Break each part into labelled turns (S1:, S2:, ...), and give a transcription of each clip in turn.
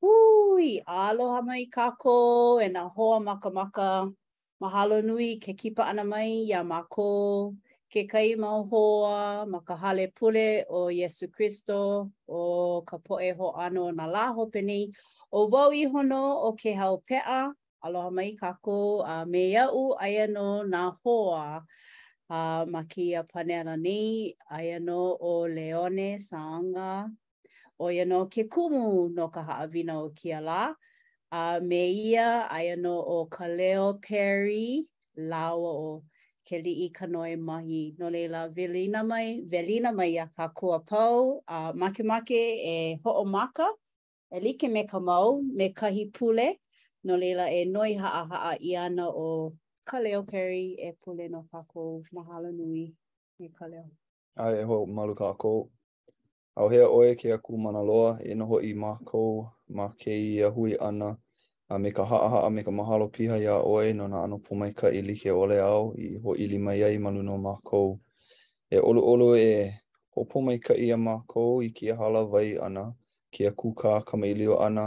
S1: Hui! Aloha mai kākou e nā hoa makamaka. Mahalo nui ke kipa ʻana mai iā mākou kekahi mau hoa ma ka hale pule o Iesū Kristo o ka poʻe hoʻāno o nā lā hope nei. ʻO wau iho nō ʻo Kēhau Peʻa, Aloha mai kākou, a me iaʻu aia nō nā hoa a ma kēia pānela nei, aia nō ʻo Leone Saaga, ʻo ia nō ke kumu no ka haʻawina o kēia lā, a me ia aia nō ʻo Kaleo Perry lāua ʻo Keliʻikanoe Mahi. No laila, welina mai, welina mai iā kākou a pau, a makemake e hoʻomaka E like me ka mau, me kahi pule, no laila e noi haʻahaʻa ʻia ana ʻo Kaleo Perry e pule no kākou. Mahalo nui
S2: e Kaleo. ʻAe, e hoʻomalu kākou. ʻAuhea ʻoe ke Akua mana loa eia nō hoʻi mākou ma kēia hui ʻana a me ka haʻahaʻa me ka mahalo piha iā ʻoe no nā ʻano pōmaikaʻi like ʻole āu i hoʻīli mai ai ma luna o mākou. E ʻoluʻolu e hoʻopōmaikaʻi iā mākou i kēia hālāwai ʻana kēia kūkā kamaʻilio ʻana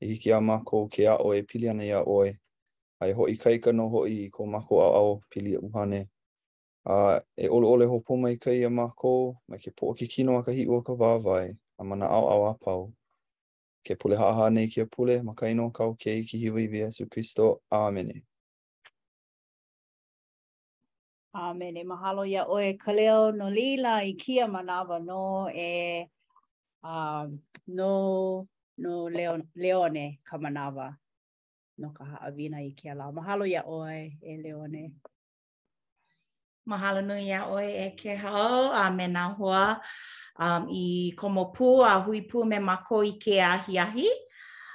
S2: e hiki iā mākou ke aʻo e pili ana iā ʻoe, a e hoʻoikaika nō hoʻi i ko mākou ʻaoʻao pili ʻuhane. A e ʻoluʻolu e hoʻopōmaikaʻi iā mākou mai ke poʻo o ke kino a ka hiʻu o ka wāwae a ma nā ʻaoʻao a pau. Ke pule haʻahaʻa nei kēia pule ma ka inoa o kāu Keiki Hiwahiwa Iesū Kristo. ʻĀmene.
S1: ʻĀmene. Mahalo iā ʻoe Kaleo, no laila i kēia manawa nō e uh, no, no Leo, Leone ka manawa no ka haʻawina i kēia lā. Mahalo iā ʻoe e Leone.
S3: Mahalo nui iā ʻoe e Kēhau a me nā hoa um, i komo pū a hui pū me mākou i kēia ahiahi.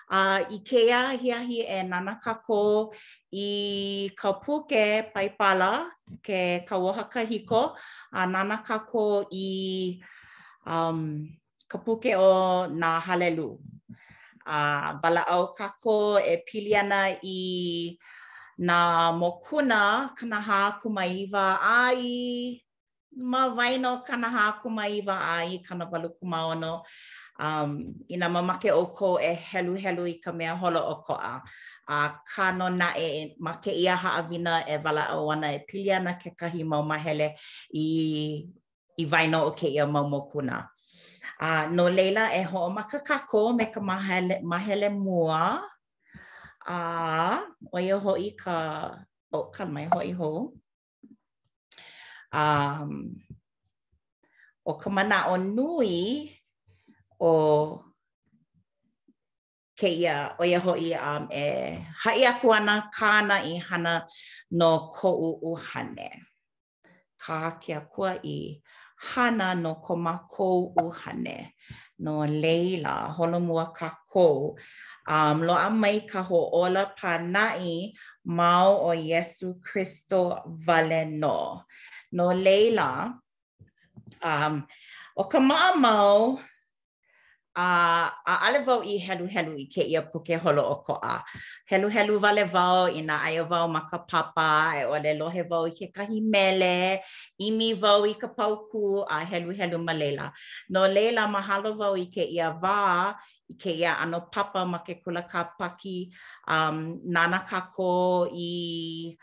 S3: A uh, i kēia ahiahi e nānā kākou i ka puke Paipala, ke kauoha kahiko, a nānā kākou i um, ka puke o nā Halelū. A walaʻau kākou e pili ana i nā mokuna kanahākūmāiwa a i ma waena o kanahākūmāiwa a i kanawalukūmāono, um, inā mamake ʻoukou e heluhelu i ka mea holoʻokoʻa, akā nō naʻe ma kēia haʻawina e walaʻau ana e pili ana kekahi mau māhele i i waena o kēia mau mokuna. A no laila e hoʻomaka kākou me ka māhele, māhele mua a ʻo ia hoʻi ka o, kala mai, hoʻi hou. Um, ʻo ka manaʻo nui o kēia ʻo ia hoʻi um, e haʻi aku ana kāna i hana no koʻu ʻuhane. Kā ke akua i hana no ko mākou ʻuhane. No laila, holomua kākou, a loaʻa mai ka hōʻola pānaʻi mau o Iesū Kristo wale nō. No laila, um, ʻo ka maʻamau, a ʻaʻale wau i heluhelu i kēia puke holoʻokoʻa. Heluhelu wale wau inā aia wau ma ka papa a i ʻole lohe wau i kekahi mele ʻimi wau i ka paukū a heluhelu ma laila. No laila, mahalo wau i kēia wā, i kēia ʻano papa ma ke Kula Kāpaki. Um, nānā kākou i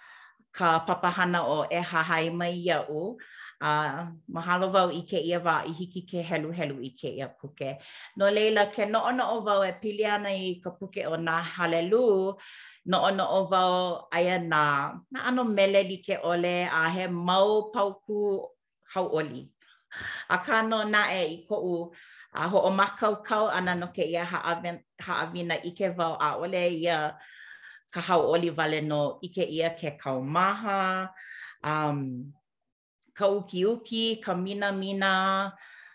S3: ka papahana ʻo E Hahai Mai Iaʻu. A mahalo wau i kēia wā i hiki ke heluhelu i kēia puke. No laila, ke noʻonoʻo wau e pili ana i ka puke ʻo Nā Halelū, Noʻonoʻo wau, aia nā, nā ʻano mele like ʻole a he mau paukū hauʻoli. Akā nō naʻe, i koʻu hoʻomākaukau ʻana no kēia ha haʻawina ʻike wau ʻaʻole ia ka hauʻoli wale nō, ʻike ʻia ke kaumaha, ka ukiuki, ka minamina,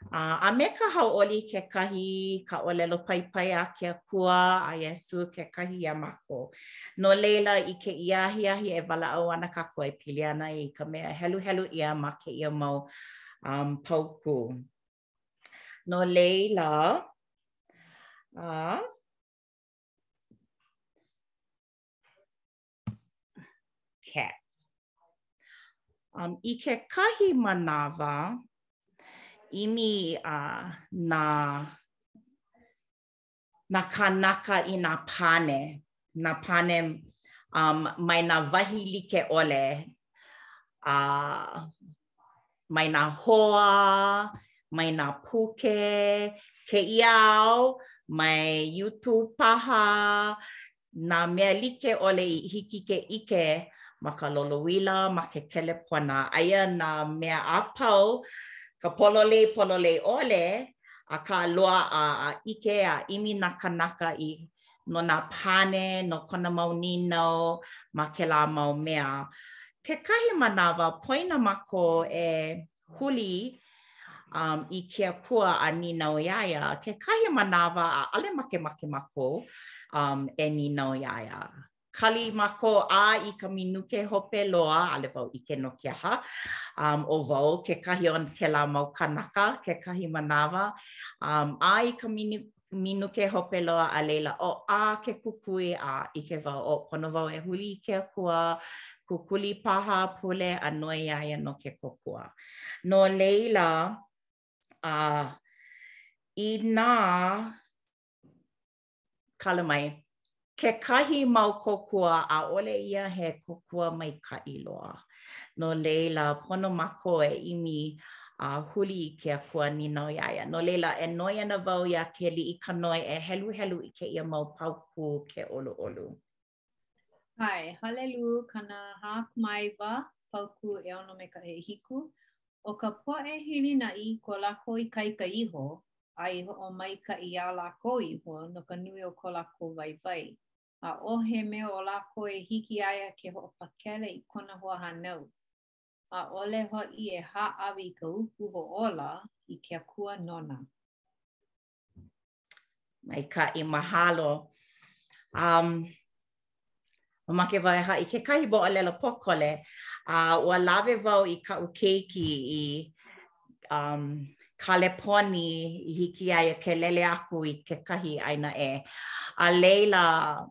S3: a, a me ka hauʻoli kekahi, ka ʻōlelo paipai a ke Akua, a Iesū kekahi iā mākou. No laila, i kēia ahiahi e walaʻau ana kākou e pili ana i ka mea heluhelu ʻia ma kēia mau um, paukū. No laila, uh, Okay. Um, I kekahi manawa, imi uh, na, na kanaka i na pane, na pane um, mai na wahi like ole, uh, mai nā hoa, mai nā puke, kēia au, mai YouTube paha, nā mea like ʻole i hiki ke ʻike ma ka lolouila, ma ke kelepona. Aia nā mea a pau, ka pololei pololei ʻole, akā loaʻa a ʻike a ʻimi nā kānaka i no nā pane, no kona mau nīnau ma kēlā mau mea. Kekahi manawa, poina mākou e huli um, i ke akua a nīnau iā ia. Kekahi manawa, ʻaʻole makemake mākou um, e nīnau iā ia. kali mākou a i ka minuke hope loa, ʻaʻole wau ʻike no ke aha, um, ʻo wau kekahi o kēlā mau kānaka, kekahi manawa, um, a i ka minu, minuke hope loa a leila, ʻo ʻā ke kukui a ʻike wau, o pono wau e huli i ke Akua, kukuli paha pule a noi iā ia no ke kōkua. No leila, uh, inā kala mai. Kekahi mau kōkua, ʻaʻole ia he kōkua maikaʻi loa. No leila, pono mākou e ʻimi a huli i ke Akua nīnau iā ia. No leila, e noi ana wau iā Keliʻikanoe e heluhelu i kēia mau paukū ke
S4: ʻoluʻolu. ʻAe, Halelū kanahākūmāiwa paukū ʻeono me ka ʻehiku. ʻO ka poʻe hilinaʻi i ko lākou ikaika iho, a i hoʻomaikaʻi iā lākou iho no ka nui o ko lākou waiwai. ʻAʻohe mea o lākou e hiki iā ia ke hoʻopakele i kona hoahānau. ʻAʻole hoʻi e hāʻawi i ka uku hoʻōla i ke Akua nona.
S3: Maikaʻi, mahalo. Um, mamake wau e haʻi kekahi moʻolelo pōkole a uh, ua lawe wau i kaʻu keiki i um, Kaleponi i hiki iā ia ke lele aku i kekahi ʻāina ʻē. A leila,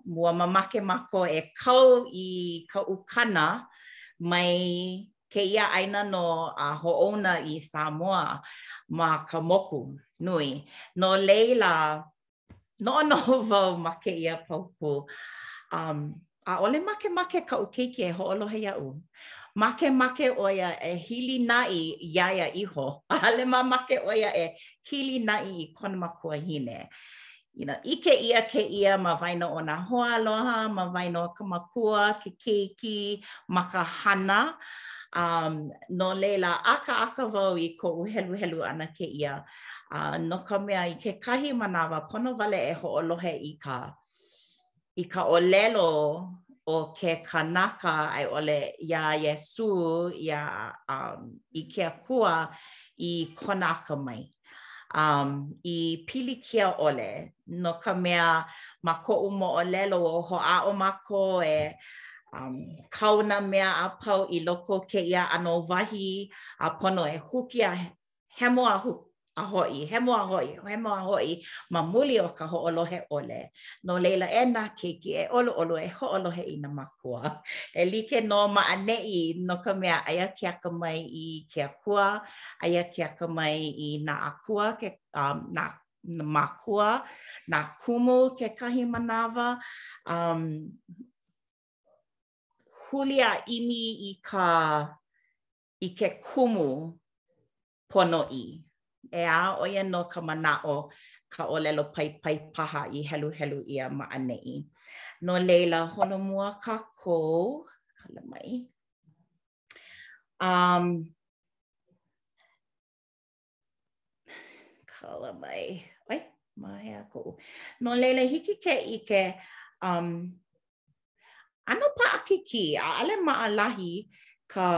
S3: ua mamake mākou e kau i ka ukana mai kēia ʻāina nō a hoʻouna i Samoa ma ka moku nui. No laila, noʻonoʻo wau ma kēia paukū. Um, ʻaʻole makemake kaʻu keiki e hoʻolohe iaʻu. Makemake ʻo ia e hilinaʻi iā ia iho. ʻAʻole mamake ʻo ia e hilinaʻi i kona makuahine. you know, ʻike ʻia kēia ma waena o nā hoaaloha, ma waena o ka makua, ke keiki, ma ka hana. Um, no leila, ʻakaʻaka wau i koʻu heluhelu ʻana kēia. Uh, no ka mea, i kekahi manawa, pono wale e hoʻolohe i ka i ka ʻōlelo o ke kanaka a i ʻole iā Iesū iā um, i ke Akua i kona akamai. Um, I pilikia ʻole, no ka mea ma koʻu moʻolelo ua hoʻāʻo mākou e um, kau nā mea a pau i loko o kēia ʻano wahi a pono e huki a, hemo a hū a hoʻi, hemo a hoʻi, hemo a hoʻi ma muli o ka hoʻolohe ʻole. No laila e nā keiki e ʻoluʻolu e hoʻolohe i nā mākua. E like nō ma ʻaneʻi no ka mea aia ke akamai i ke Akua, aia ke akamai i nā akua, ke, um, nā mākua, nā kumu kekahi manawa, um, huli a ʻimi i ka i ke kumu ponoʻī. ʻEā, ʻo ia nō ka manaʻo ka ʻōlelo paipai paha i heluhelu ʻia ma ʻaneʻi. No laila, holomua kākou, kala mai, um, kala mai. ʻOi, ma hea koʻu. No laila, hiki ke ʻike, um, ʻano paʻakikī, ʻaʻale maʻalahi ka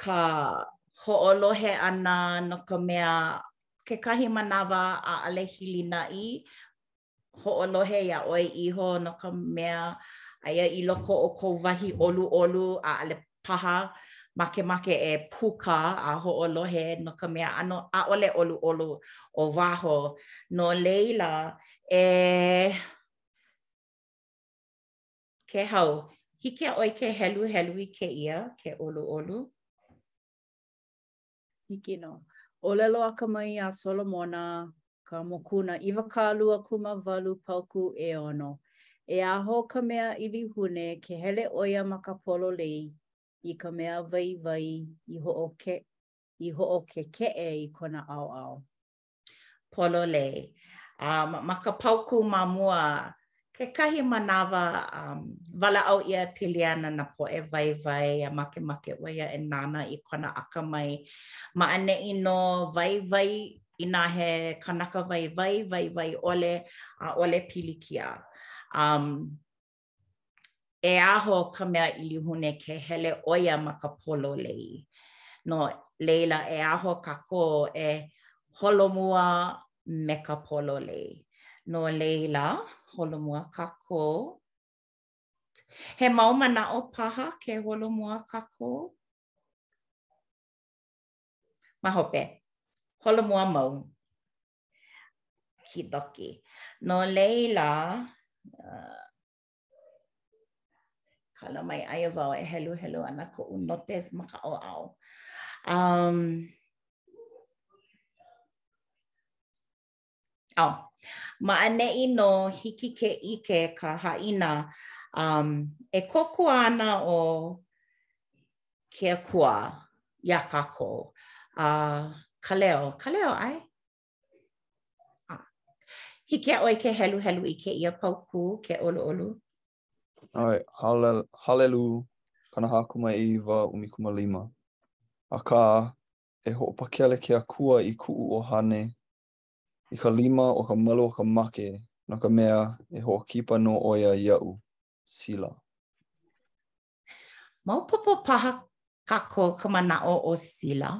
S3: ka hoʻolohe ʻana no ka mea kekahi manawa ʻaʻale hilinaʻi hoʻolohe iā ʻoe iho no ka mea, aia i loko o kou wahi ʻoluʻolu, ʻaʻole paha makemake e puka a hoʻolohe no ka mea ʻano ʻaʻole ʻoluʻolu ʻo waho. No laila, e Kēhau, hiki iā ʻoe ke heluhelu i kēia, ke ʻoluʻolu.
S1: Hiki nō. ʻŌlelo akamai a Solomona ka mokuna iwakāluakūmāwalu paukū ʻeono, E aho ka mea ʻilihune ke hele ʻo ia ma ka pololei i ka mea waiwai i hoʻokekeʻe i kona
S3: ʻaoʻao. Pololei. Um, ma ka paukū ma mua, kekahi manawa um, walaʻau ʻia e pili ana nā poʻe waiwai a makemake ʻo ia e nānā i kona akamai. Ma ʻaneʻi nō waiwai inā he kanaka waiwai, waiwai ʻole, ʻaʻole pilikia. Um, E aho ka mea ʻilihune ke hele ʻo ia ma ka pololei. No laila e aho kākou e holomua me ka pololei. No laila, holomua kākou. He mau manaʻo paha ke holomua kākou? Ma hope, holomua mau. Kidoki. No laila, uh, kala mai aia wau e heluhelu ana koʻu notes ma ka ʻaoʻao. Um, oh, ma ʻaneʻi nō hiki ke ʻike ka haʻina um, e kōkua ana ʻo ke Akua iā kākou, a Kaleo, Kaleo, ʻae? Hiki iā ʻoe ke heluhelu i kēia paukū, ke
S2: ʻoluʻolu. ʻAe, Hale, Halelū, kanahākūmāiwa, ʻumikūmālima. Akā, e hoʻopakele ke Akua i kuʻu ʻuhane i ka lima o ka malu o ka make, no ka mea, e hoʻokipa nō ʻo ia iaʻu. Sila.
S3: Maopopo paha kākou ka manaʻo o sila?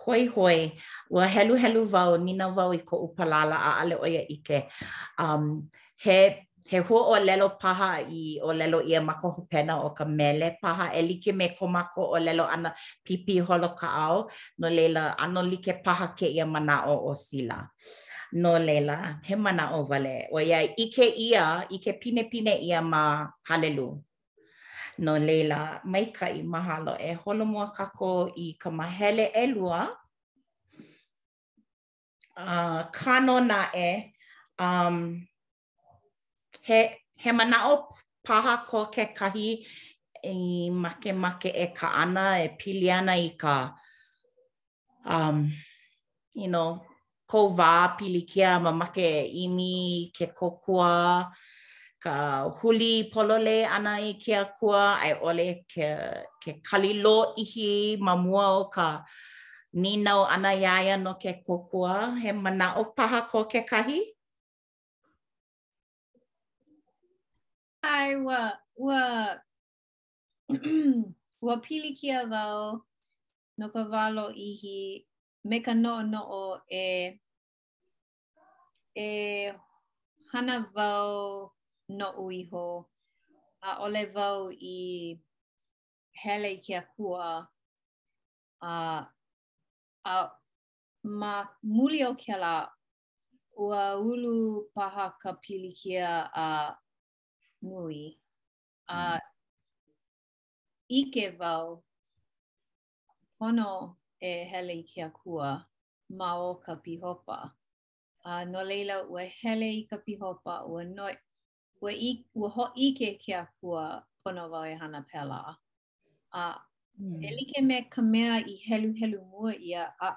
S3: Hoihoi, ua heluhelu wau, nīnau wau i koʻu palala, ʻaʻale ʻo ia ʻike. Um, he, he huaʻōlelo paha i ʻōlelo ʻia ma ka hopena o ka mele paha, e like me ko mākou ʻōlelo ʻana pīpī holo kaʻao, no laila, ʻano like paha kēia manaʻo o sila. No laila, he manaʻo wale, ʻoiai ʻike ʻia, ʻike pinepine ʻia ma Halelū. No laila, maikaʻi, mahalo, e holomua kākou i ka mahele ʻelua akā nō naʻe um, he, he manaʻo paha ko kekahi i makemake e kaʻana e pili ana i ka um, you know, kou wā pilikia mamake e ʻimi i ke kōkua, ka huli pololei ʻana i ke Akua, a i ʻole ke, ke kali lōʻihi ma mua o ka nīnau ʻana iā ia no ke kōkua, he manaʻo paha ko kekahi?
S4: ʻAe, ua, ua, ua pilikia wau no ka wā lōʻihi me ka noʻonoʻo e, e hana wau noʻu iho, ʻaʻole wau i hele i ke Akua a, a ma muli o kēlā Ua ulu paha ka pilikia a nui. A mm, ʻike wau, pono e hele i ke Akua ma o ka pīhopa. A no laila, ua hele i ka pīhopa, ua, no, ua, i, ua hōʻike ke Akua pono wau e hana pēlā. A mm. e like me ka mea i heluhelu mua ʻia a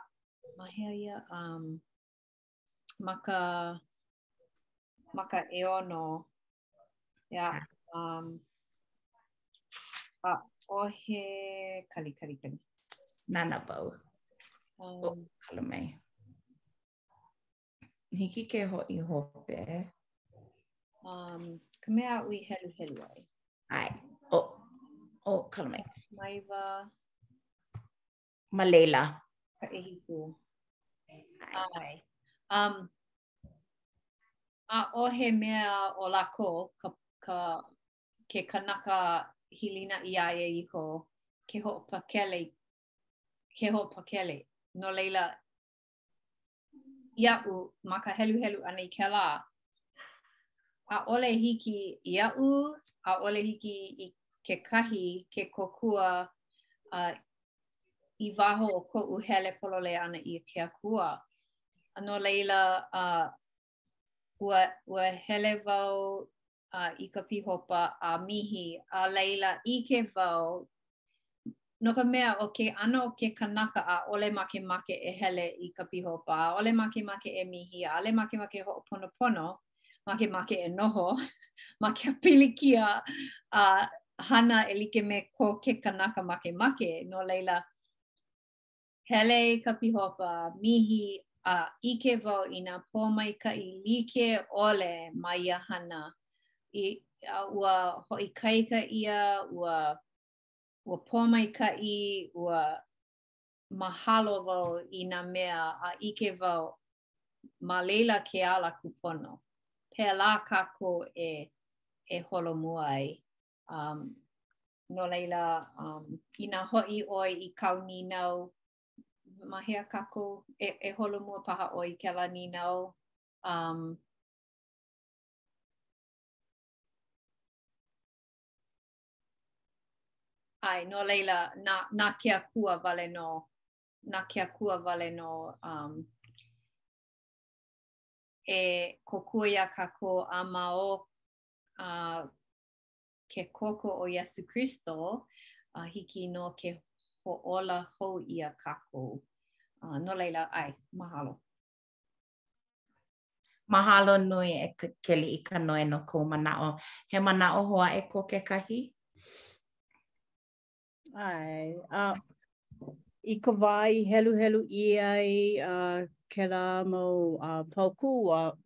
S4: ma hea ia um, ma ka ma ka ʻeono, yeah um, ʻaʻohe kali kali kali.
S3: Nānā wau. Um, oh, kala mai. Hiki ke hoʻi hope.
S4: Um, ka mea aʻu i heluhelu ai.
S3: ʻAe. O, oh, o oh, kala mai.
S4: Maiwa.
S3: Ma laila.
S4: Ka ʻehiku. ʻAe. ʻAe. Um, ʻaʻohe mea o lākou ka, ka, ke kanaka hilinaʻi iā ia i ko ke hoʻopakele ke hoʻopakele no laila iaʻu ma ka heluhelu ʻana i kēlā. ʻAʻole hiki iaʻu, ʻaʻole hiki i kekahi ke kōkua uh, i waho o koʻu hele pololei ʻana i ke akua. A no laila, uh, ua, ua hele wau uh, i ka pīhopa a mihi, a laila ʻike wau no ka mea ʻo ke ʻano o ke kanaka ʻaʻole makemake e hele i ka pīhopa, ʻaʻole makemake e mihi, ʻaʻole makemake hoʻoponopono, makemake e noho, ma ke pilikia a uh, hana e like me ko ke kanaka makemake, no laila, Hele i ka pīhopa, mihi, a ʻike wau i nā pōmaikaʻi like ʻole ma ia hana. I a ua hoʻoikaika ʻia, ua ua pōmaikaʻi, ua mahalo wau i nā mea a ʻike wau ma laila ke ala kūpono. Pēlā kākou e e holomua ai. Um, no laila, um, inā hoʻi ʻoe i kāu nīnau, ma hea kākou e, e holomua paha ʻo ia kēlā nīnau, um, ʻAe, no laila, na, na ke akua wale nō, na ke akua wale nō, um, e kōkua iā kākou a ma o, uh, ke koko o Iesū Kristo, a hiki nō ke hoʻōla hou ʻia kākou. No laila, ʻae. Mahalo.
S3: Mahalo nui e Keliʻikanoe no kou manaʻo. He manaʻo hou aʻe ko kekahi?
S1: ʻAe. A i ka wā i heluhelu ʻia ai kēlā mau paukū,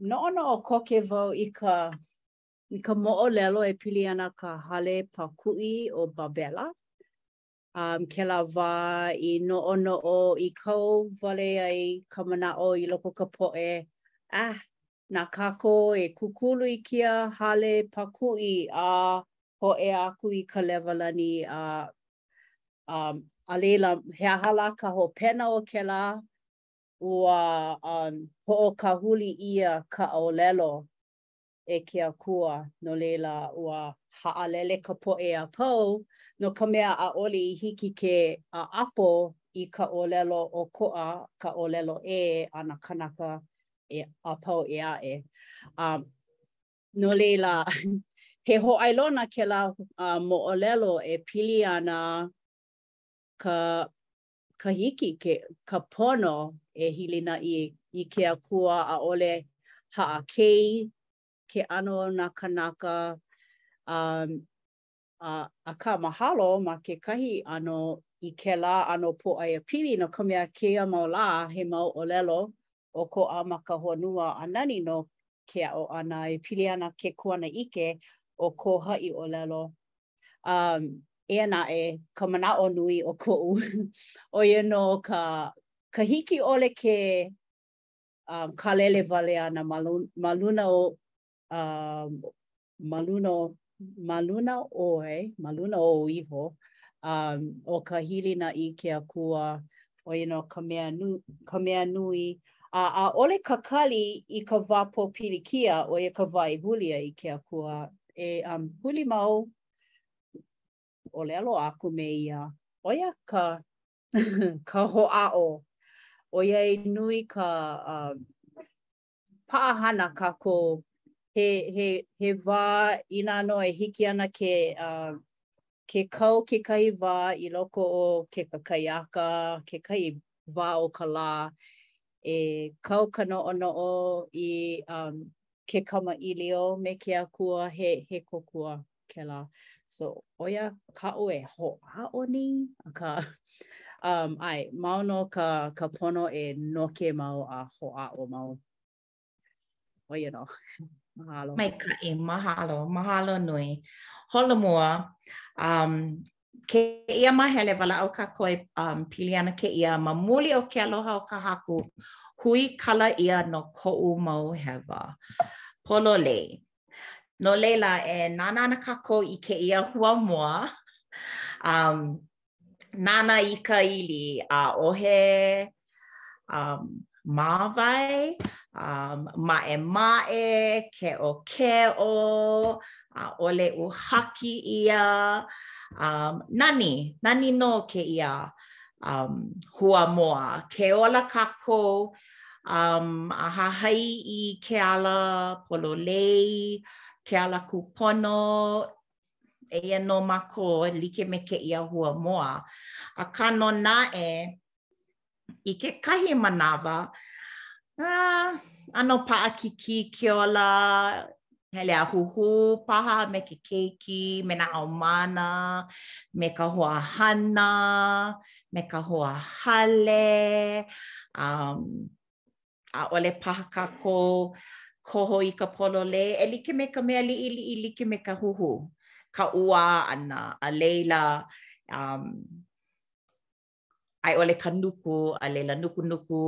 S1: noʻonoʻo koke wau i ka I ka moʻolelo e pili ana ka hale pākuʻi o Babela, um, kēlā wā i noʻonoʻo i kau wale ai ka manaʻo i loko o ka poʻe, ah, na kākou e kūkulu i kēia hale pākuʻi a hōʻea aku i ka lewalani a um, a laila he aha lā ka hopena o kēlā ua um, hoʻokāhuli ʻia ka ʻōlelo e ke Akua, no laila, ua haʻalele ka poʻe a pau, no ka mea, ʻaʻole i hiki ke ʻaʻapo i ka ʻōlelo ʻokoʻa, ka ʻōlelo ʻē a nā kānaka e a pau ʻē aʻe. A, no laila, he hōʻailona kēlā moʻolelo e pili ana ka ka hiki ke ka pono e hilinaʻi i ke akua ʻaʻole haʻakei ke ʻano o nā kānaka a a akā mahalo ma kekahi ʻano i kēlā ʻano pōʻaiapili no ka mea kēia mau lā he mau ʻōlelo ʻokoʻa ma ka honua a nani nō ke aʻo ʻana e pili ana ke kuanaʻike o ko haʻi ʻōlelo. A eia naʻe ka manaʻo nui o koʻu, ʻo ia nō ka ka hiki ʻole ke kālele wale ʻana ma luna o ma luna ma luna ʻoe, ma luna ou iho, um, ʻo ka hilinaʻi i ke akua, ʻo ia nō ka mea, nu, ka mea nui, a ʻaʻole kakali i ka wā pōpilikia, ʻo ia ka wā e huli ai i ke akua, e um, huli mau ʻōlelo aku me ia, ʻo ia ka, ka hoʻāʻo, ʻoiai nui ka, um, paʻahana kākou, he he he wā inā nō e hiki ana ke uh, ke kau kekahi wā i loko o ke kakahiaka, kekahi wā o ka lā, e kau ka noʻonoʻo i um, ke kamaʻilio me ke akua he, he kōkua. kēlā. So, ʻo ia kaʻu e hoʻāʻo nei, akā, um, ʻae, mau nō ka, ka pono e noke mau a hoʻāʻo mau. ʻO ia
S3: nō. Mahalo. Maikaʻi, mahalo, mahalo nui. Holomua, um, kēia māhele walaʻau kākou e um, pili ana kēia ma muli o ke aloha o ka haku, huikala ʻia nō koʻu mau hewa. Pololei. No laila, e nānā ana kākou i kēia hua moa, um, nānā i ka ʻili, ʻaʻohe um, māwae, um, maʻemaʻe, keʻokeʻo, ʻaʻole uhaki ʻia, um, nani, nani nō kēia um, hua moa. Ke ola kākou um, a hahai i ke ala pololei, ke ala kūpono, eia nō mākou like me kēia hua moa. Akā nō naʻe, i kekahi manawa, uh, ʻano paʻakikī ke ola, hele a huhū paha me ke keiki, me nā haumāna, me ka hoahana, me ka hoahale, um, ʻaʻole paha kākou koho i ka pololei, e like me ka mea liʻiliʻi like me ka huhū, ka ʻuā ʻana, a laila, um, a i ʻole ka nuku, a laila nukunuku,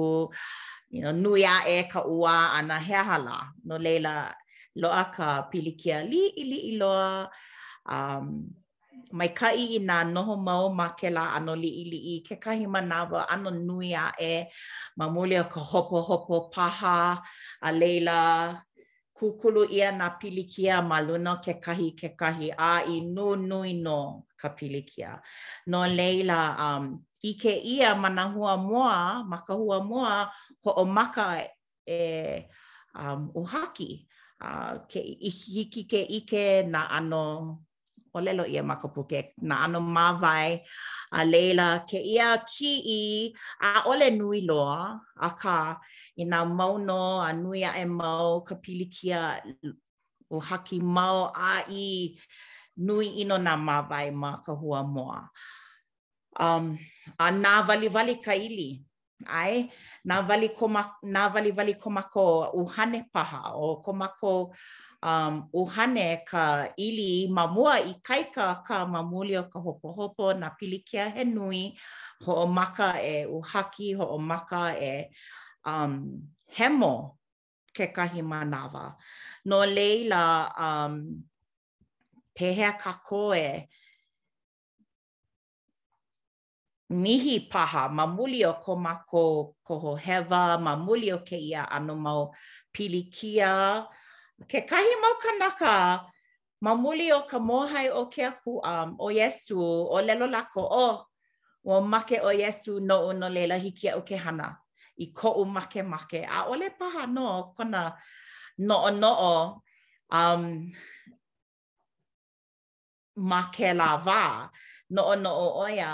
S3: you know, nui aʻe ka ʻuā ʻana, he aha lā. No laila, loaʻa ka pilikia liʻiliʻi loa, um, maikaʻi inā noho mau ma kēlā ʻano liʻiliʻi, kekahi manawa ʻano nui aʻe ma muli o ka hopohopo paha, a laila, kūkulu ʻia nā pilikia ma luna kekahi i kekahi, a i nunui nō ka pilikia. No laila, um, ʻike ʻia ma nā hua moa, ma ka hua moa, hoʻomaka e um, uhaki. Uh, ke, hiki ke ʻike nā ʻano ʻōlelo ʻia ma ka puke, nā ʻano māwae, a laila, kēia kiʻi, ʻaʻole nui loa, akā, inā mau nō a nui aʻe mau ka pilikia, uhaki mau a i nui ʻino nā māwae ma ka hua moa. Um, a nāwaliwali ka ʻili. ʻAe, nāwali ko mā, nāwaliwali ko mākou ʻuhane paha, ʻo ko mākou um, ʻuhane ka ʻili ma mua ikaika akā ma muli o ka hopohopo nā pilikia he nui, hoʻomaka e uhaki, hoʻomaka e um, hemo kekahi manawa. No laila, um, pehea kākou e, mihi paha ma muli o ko mākou koho hewa, ma muli o kēia ʻano mau pilikia. Kekahi mau kanaka, ma muli o ka mōhai o ke Akua, ʻo Iesū, ʻōlelo lākou, Oh, ua make ʻo Iesū noʻu, no laila hiki iaʻu ke hana i koʻu makemake. ʻAʻole paha nō kona noʻonoʻo. ma kēlā wā, noʻonoʻo ʻo ia,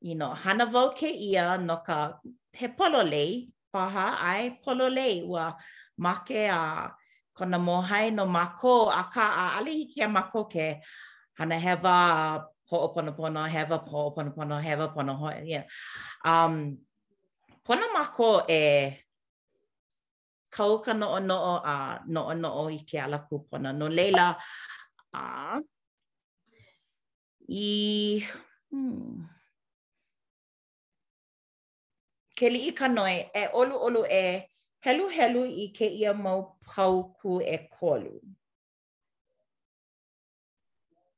S3: you know, hana wau kēia no ka, he pololei paha, ʻae, pololei ua make a kona mōhai no mākou, akā, ʻaʻole hiki iā mākou ke hana hewa hoʻoponopono, hewa hoʻoponopono, hewa pono ho, yeah. Um, pono mākou e kau ka noʻonoʻo a noʻonoʻo i ke ala kūpono. No laila, a i hmm, Keliʻi ka noi, e ʻoluʻolu e heluhelu i kēia mau
S4: paukū ʻekolu.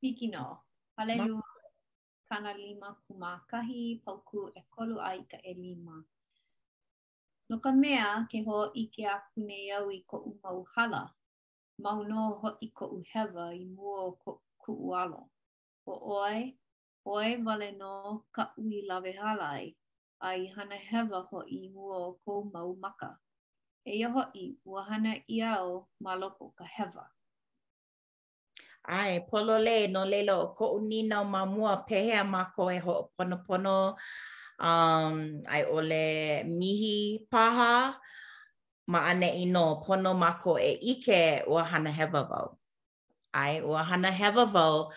S4: Hiki nō. Halelū kanalima kūmākahi, paukū ʻekolu a i ka ʻelima. No ka mea, ke hōʻike aku nei au i koʻu mau hala, mau nō hoʻi koʻu hewa i mua o koʻu kuʻu alo. ʻO ʻoe, ʻoe wale nō kaʻu i lawehala ai a i hana hewa hoʻi i mua o kou mau maka. Eia hoʻi, ua hana ʻia au ma loko o ka hewa.
S3: ʻAe, pololei, no laila ʻo koʻu nīnau ma mua, pehea mākou e hoʻoponopono um, a i ʻole mihi paha ma ʻaneʻi nō, pono mākou e ʻike ua hana hewa wau. ʻAe, ua hana hewa wau,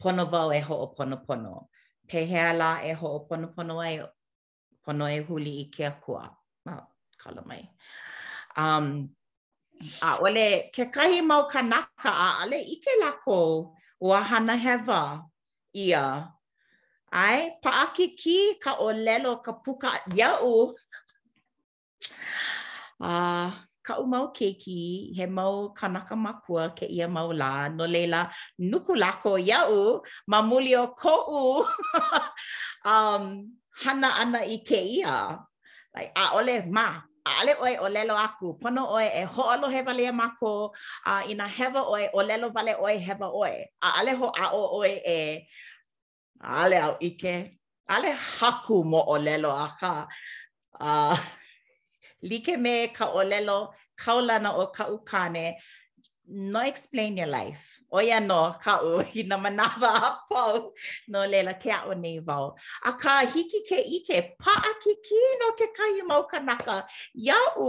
S3: pono wau e hoʻoponopono. Pehea lā e hoʻoponopono ai pono e huli i ke Akua. Ma, kala mai. Um, ʻaʻole kekahi mau kanaka ʻaʻole ʻike lākou ua hana hewa, yeah. ʻAe, paʻakikī ka ʻōlelo ka puka iaʻu. A kaʻu mau keiki, he mau kānaka mākua kēia mau lā, no laila, nuku lākou iaʻu ma muli o koʻu um, hana ʻana i kēia. Like, ʻaʻole, Mā, ʻaʻole ʻoe ʻōlelo aku, pono ʻoe e hoʻolohe wale iā mākou, a inā hewa ʻoe, ʻōlelo wale ʻoe, hewa ʻoe. ʻAʻole hoʻāʻo ʻoe e ʻAʻole au ʻike, ʻaʻole haku moʻolelo akā like me ka ʻōlelo kaulana o kaʻu kāne, no explain your life. ʻO ia nō kaʻu i nā manawa a pau, no laila ke aʻo nei wau. Akā, hiki ke ʻike, paʻakikī nō kekahi mau kanaka iaʻu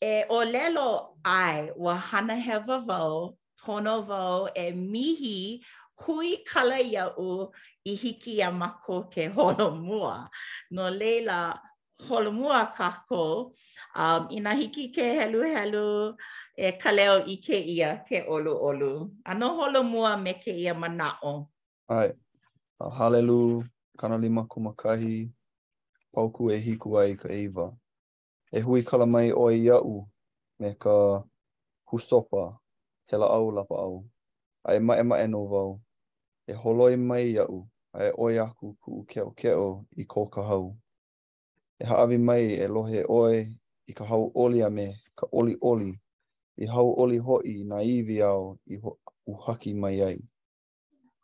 S3: e ʻōlelo, ʻAe, ua hana hewa wau pono wau e mihi, huikala iaʻu i hiki iā mākou ke holomua. No laila, holomua kākou, um, inā hiki ke heluhelu e Kaleo i kēia ke ʻoluʻolu. ʻAno holomua me kēia manaʻo.
S2: ʻAe, a Halelū kanalima kumakahi, paukū ʻehiku a i ka ʻeiwa. E huikala mai ʻoe iaʻu me ka husopa he lāʻau lapaʻau, a e maʻemaʻe nō wau. E holoi mai iaʻu a e ʻoi aku kuʻu keʻokeʻo i ko ka hau. E hāʻawi mai e lohe ʻoe i ka hauʻoli a me ka ʻoliʻoli, i hauʻoli hoʻi nā iwi āu i uhaki mai ai.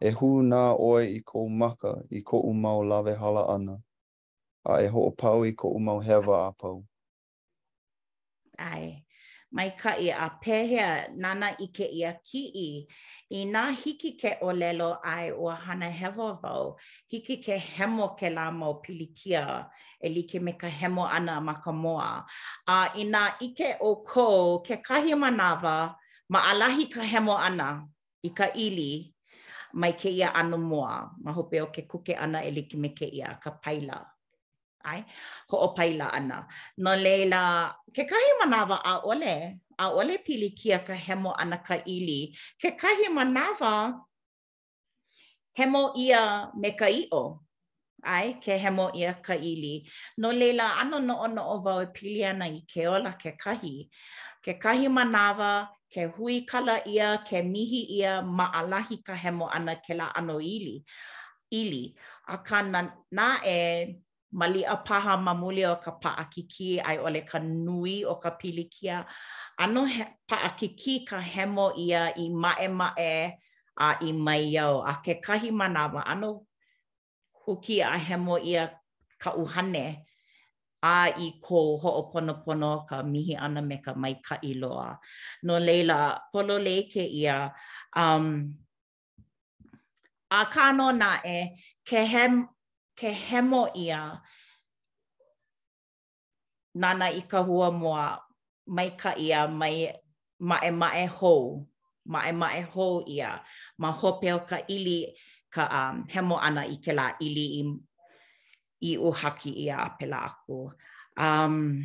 S2: E hūnā ʻoe i kou maka i koʻu mau lawehala ʻana, a e hoʻopau i koʻu mau hewa a pau.
S3: ʻAe. Maikaʻi, a pehea nānā i kēia kiʻi? Inā hiki ke ʻōlelo, ʻAe, ua hana hewa wau, hiki ke hemo kēlā mau pilikia e like me ka hemo ʻana ma ka moa. A inā ʻike ʻoukou kekahi manawa, maʻalahi ka hemo ʻana, i ka ʻili mai kēia ʻano moa ma hope o ke kuke ʻana e like me kēia, ka paila, ʻae, hoʻopaila ʻana. No laila, kekahi manawa ʻaʻole, ʻaʻole pilikia ka hemo ʻana ka ʻili, kekahi manawa hemo ʻia me ka ʻiʻo. ʻAe, ke hemo ʻia ka ʻili. No laila, ʻano noʻonoʻo wau e pili ana i ke ola kekahi. Kekahi manawa, ke huikala ʻia, ke mihi ʻia, maʻalahi ka hemo ʻana kēlā ʻano ʻili, ʻili. Akā naʻe, maliʻa paha ma muli o ka paʻakikī a i ʻole ka nui o ka pilikia, ʻano paʻakikī ka hemo ʻia i maʻemaʻe a i maiau. A kekahi manawa, ʻano huki a hemo ʻia ka ʻuhane a i kou hoʻoponopono ka mihi ʻana me ka maikaʻi loa. No laila, pololei kēia, um, akā nō naʻe, ke hem, ke hemo ʻia nānā i ka hua moa maikaʻi a mai maʻemaʻe hou, maʻemaʻe hou ʻia ma hope o ka ʻili ka um, hemo ʻana i kēlā ʻili i i uhaki ʻia a pēlā aku. Um,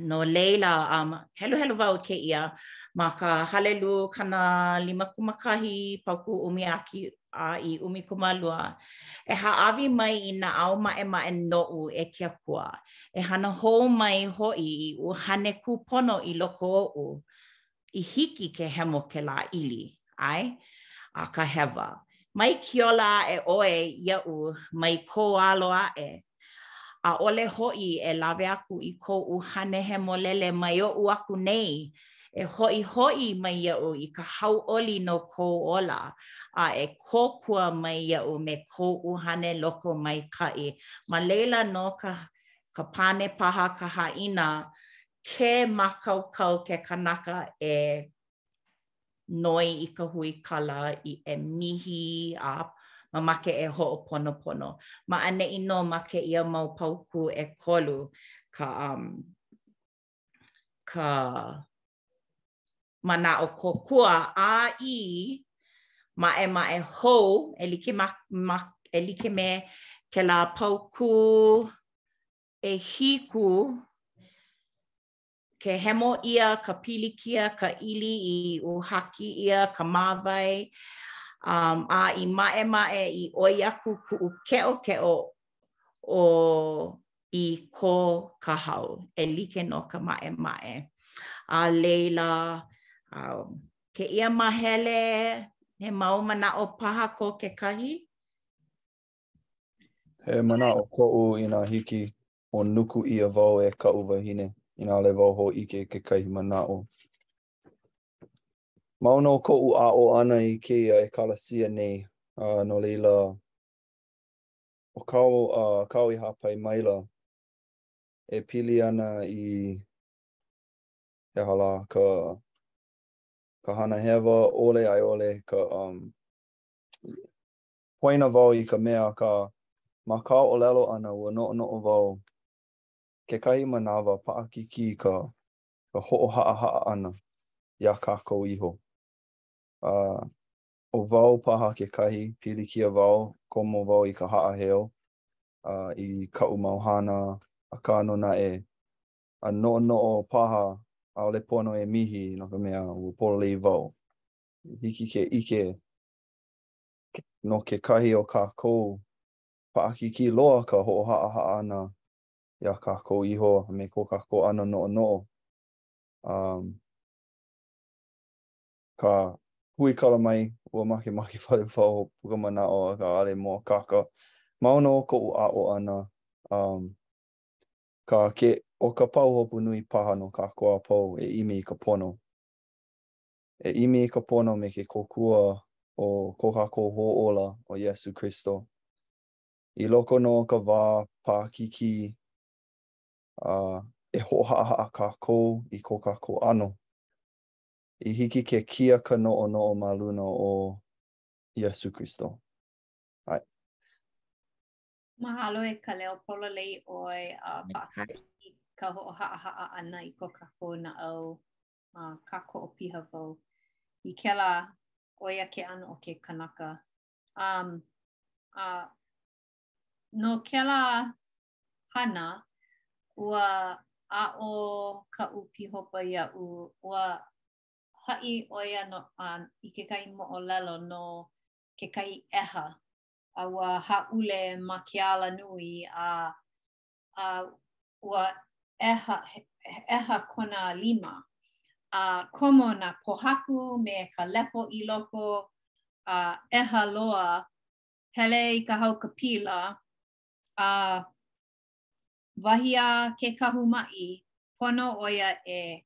S3: no leila, um, heluhelu wau kēia ma ka Halelū Kanalimakumakahi Paukū ʻUmi a hiki a i ʻumikūmālua, e hāʻawi mai i naʻau maʻemaʻe noʻu e ke Akua, e hana hou mai hoʻi i ʻuhane kūpono i loko oʻu, i hiki ke hemo kēlā ʻili, ʻae, a ka hewa. Mai kiola aʻe ʻoe iaʻu mai kou alo aʻe, ʻAʻole hoʻi e lawe aku i kou ʻuhane hemolele mai oʻu aku nei, e hoʻihoʻi mai iaʻu i ka hauʻoli no kou ola, a e kōkua mai iaʻu me kou ʻuhane lokomaikaʻi. Ma laila nō ka, ka pane paha ka haʻina, Ke mākaukau ke kanaka e noi i ka huikala i e mihi a mamake e hoʻoponopono. Ma ʻaneʻi nō ma kēia mau paukū ʻekolu ka um, ka manaʻo kōkua a i maʻemaʻe hou e like, ma, ma, e like me kēlā paukū ʻehiku Ke hemo ʻia ka pilikia, ka ʻili i uhaki ʻia ka māwae, um, a i maʻemaʻe i ʻoi aku kuʻu keʻokeʻo o i ko ka hau, e like nō ka maʻemaʻe. A laila, um, kēia mahele, he mau manaʻo paha ko kekahi?
S2: He manaʻo koʻu inā hiki o nuku ʻia wau e kaʻu wahine inā ʻaʻole wau hōʻike i kekahi manaʻo. Mau nō koʻu aʻo ʻana i kēia ʻekalesia nei, a no laila, ʻo kāu a kāu i hāpai maila e pili ana i, he aha lā, ka ka hana hewa ʻole a i ʻole ka, um, Poina wau i ka mea akā, ma kāu ʻōlelo ʻana ua noʻonoʻo wau kekahi manawa paʻakikī ka, ka hoʻohaʻahaʻa ʻana iā kākou iho. A ʻo wau paha kekahi, pilikia wau, komo wau i ka haʻaheo a i kaʻu mau hana, akā nō naʻe, a noʻonoʻo paha, ʻaʻole pono e mihi no ka mea, ua pololei wau. Hiki ke ʻike no kekahi o kākou, paʻakikī loa ka hoʻohaʻahaʻa ʻana iā kākou iho a me ko kākou ʻano noʻonoʻo. Um, ka huikala mai, ua makemake wale wau e hoʻopuka manaʻo akā ʻaʻole mōakāka. Mau nō koʻu aʻo ʻana, um, ka ke, ʻo ka pahuhopu nui paha no kākou a pau e ʻimi i ka pono. E ʻimi i ka pono me ke kōkua o ko kākou Hōʻola, ʻo Iesū Kristo. I loko nō o ka wā paʻakikī, a e hoʻohaʻahaʻa kākou i ko kākou ʻano, i hiki ke kia ka noʻonoʻo ma luna o Iesū Kristo. ʻAe.
S4: Mahalo e Kaleo, pololei ʻoe a paʻakikī ka hoʻohaʻahaʻa ʻana i ko kākou naʻau a kākoʻo piha wau i kēlā ʻo ia ke ʻano o ke kanaka. Um, a no kēlā hana, ua aʻo kaʻu pīhopa iaʻu, ua haʻi ʻo ia no, uh, i kekahi moʻolelo no kekahi ʻeha a ua hāʻule ma ke alanui a a ua ʻeha, ʻeha kona lima, a komo nā pōhaku me ka lepo i loko, a ʻeha loa, hele i ka haukapila, a wahi a ke kahu maʻi, pono ʻo ia e,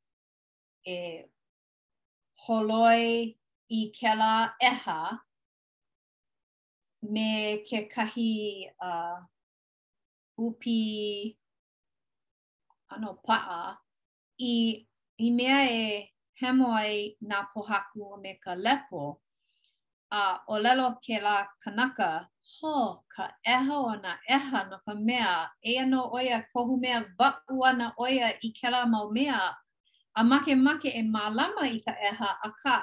S4: e holoi i kēlā ʻeha me kekahi, uh, ʻūpī ʻano paʻa i i mea e hemo ai nā pōhaku a me ka lepo. A ʻōlelo kēlā kanaka, Ho, ka ʻeha o nā ʻeha no ka mea, eia nō ʻo ia kohu mea waʻu ana ʻo ia i kēlā mau mea, a makemake e mālama i ka ʻeha, akā,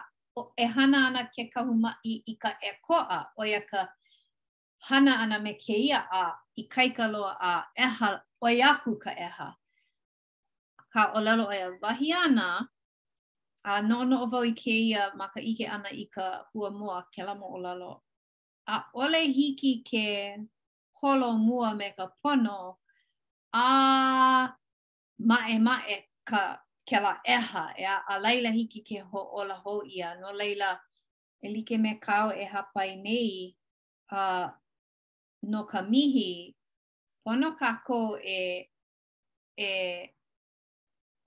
S4: e hana ana ke kahu maʻi i ka ʻēkoʻa, ʻo ia ka hana ʻana me kēia a ikaika loa a ʻeha, ʻoi aku ka ʻeha. Akā ʻōlelo ʻo ia, wahi āna, a noʻonoʻo wau i kēia ma ka ʻike ʻana i ka hua mua kēlā moʻolelo. ʻAʻole hiki ke holomua me ka pono a maʻemaʻe ka kēlā ʻeha, ʻeā, a laila hiki ke hōʻola hou ʻia, no laila e like me kāu e hāpai nei, a no ka mihi, pono kākou e e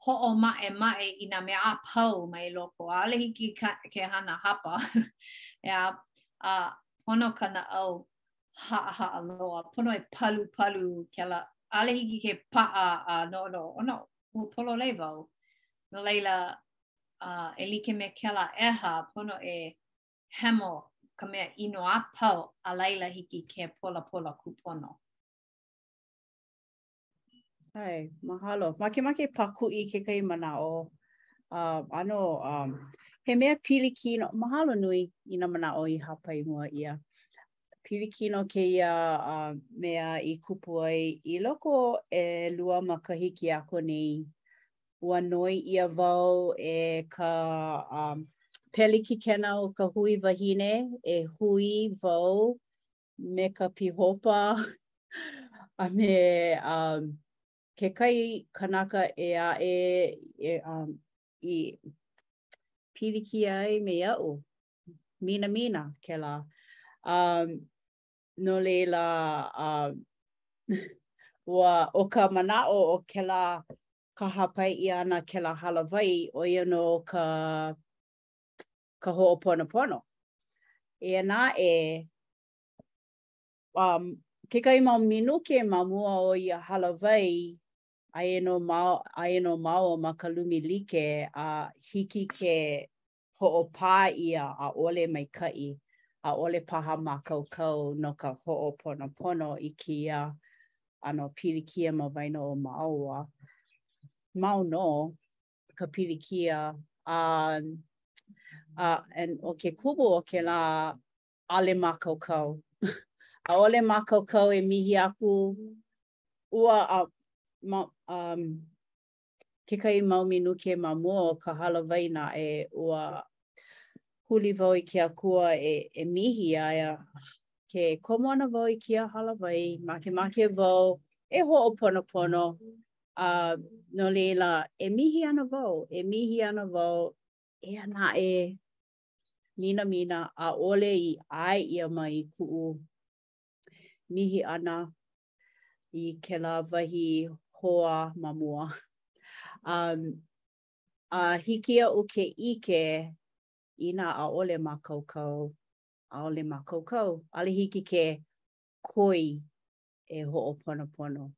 S4: hoʻomaʻemaʻe i nā mea a pau mai loko, ʻaʻole hiki ke hana hapa, ʻeā, a pono ka naʻau haʻahaʻa loa, pono e palupalu kēlā, ʻaʻole hiki ke paʻa a noʻonoʻo, oh no, ua pololei wau. No laila, uh, e like me kēlā ʻeha pono e hemo ka mea ʻino a pau a laila hiki ke polapola kūpono.
S1: ʻAe, mahalo. Makemake pākuʻi kekahi manaʻo uh, ʻano um, he mea pilikino, mahalo nui i nā manaʻo i hāpai mua ʻia. Pilikino kēia uh, mea i kupu ai i loko ʻelua makahiki aku nei ua noi ʻia wau e ka um, pelekikena o ka hui wahine, e hui wau me ka pīhopa a me um, kekahi kanaka ʻē aʻe e, um, i pilikia ai me iaʻu. Minamina kēlā. Um, No laila, uh, ua ʻo ka manaʻo o kēlā ka hāpai ʻia ʻana kēlā hālāwai, ʻo ia nō ka ka hoʻoponopono. Eia naʻe, um, kekahi mau minuke ma mua o ia hālāwai, aia nō māua ma ka lumi like a hiki ke hoʻopā ʻia ʻaʻole maikaʻi, ʻaʻole paha mākaukau no ka hoʻoponopono i kēia ʻano pilikia ma waena o māua. Mau nō ka pilikia a ʻo ke kumu o kēlā ʻaʻole mākaukau. ʻAʻole mākaukau e mihi aku ua a kekahi mau minuke ma mua o ka hālāwai naʻe, ua huli wau i ke akua e e mihi iā ia. Ke komo ana wau i kēia hālāwai, makemake wau e hoʻoponopono, a no laila, e mihi ana wau, e mihi ana wau, eia naʻe, minamina, ʻaʻole i ʻae ʻia mai kuʻu mihi ʻana i kēlā wahi hoa ma mua. Um, a hiki iaʻu ke ʻike inā ʻaʻole mākaukau, ʻaʻole mākaukau, ʻaʻole hiki ke koi e hoʻoponopono.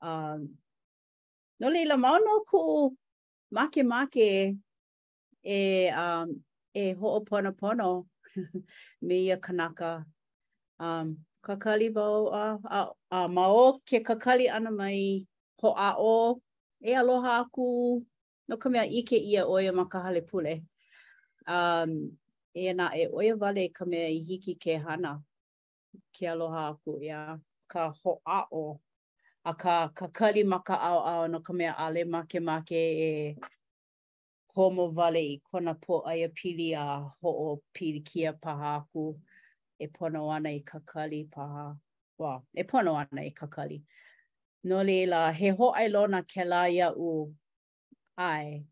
S1: Um, no laila, mau nō kuʻu makemake e um, e hoʻoponopono me ia kanaka. Um, kakali wau a, a, a ma o ke kakali ʻana mai hoʻāʻo e aloha aku no ka mea ʻike ʻia ʻo ia ma ka hale pule. Um, eia naʻe ʻo ia wale ka mea i hiki ke hana ke aloha aku ia ka hoʻāʻo akā kakali ma ka ʻaoʻao no ka mea ʻaʻole makemake e komo wale i kona pōʻaiapili a hoʻopilikia paha aku e pono ana i kakali paha, well, e pono ana i kakali. No laila, he hōʻailona kēlā iaʻu, ʻae,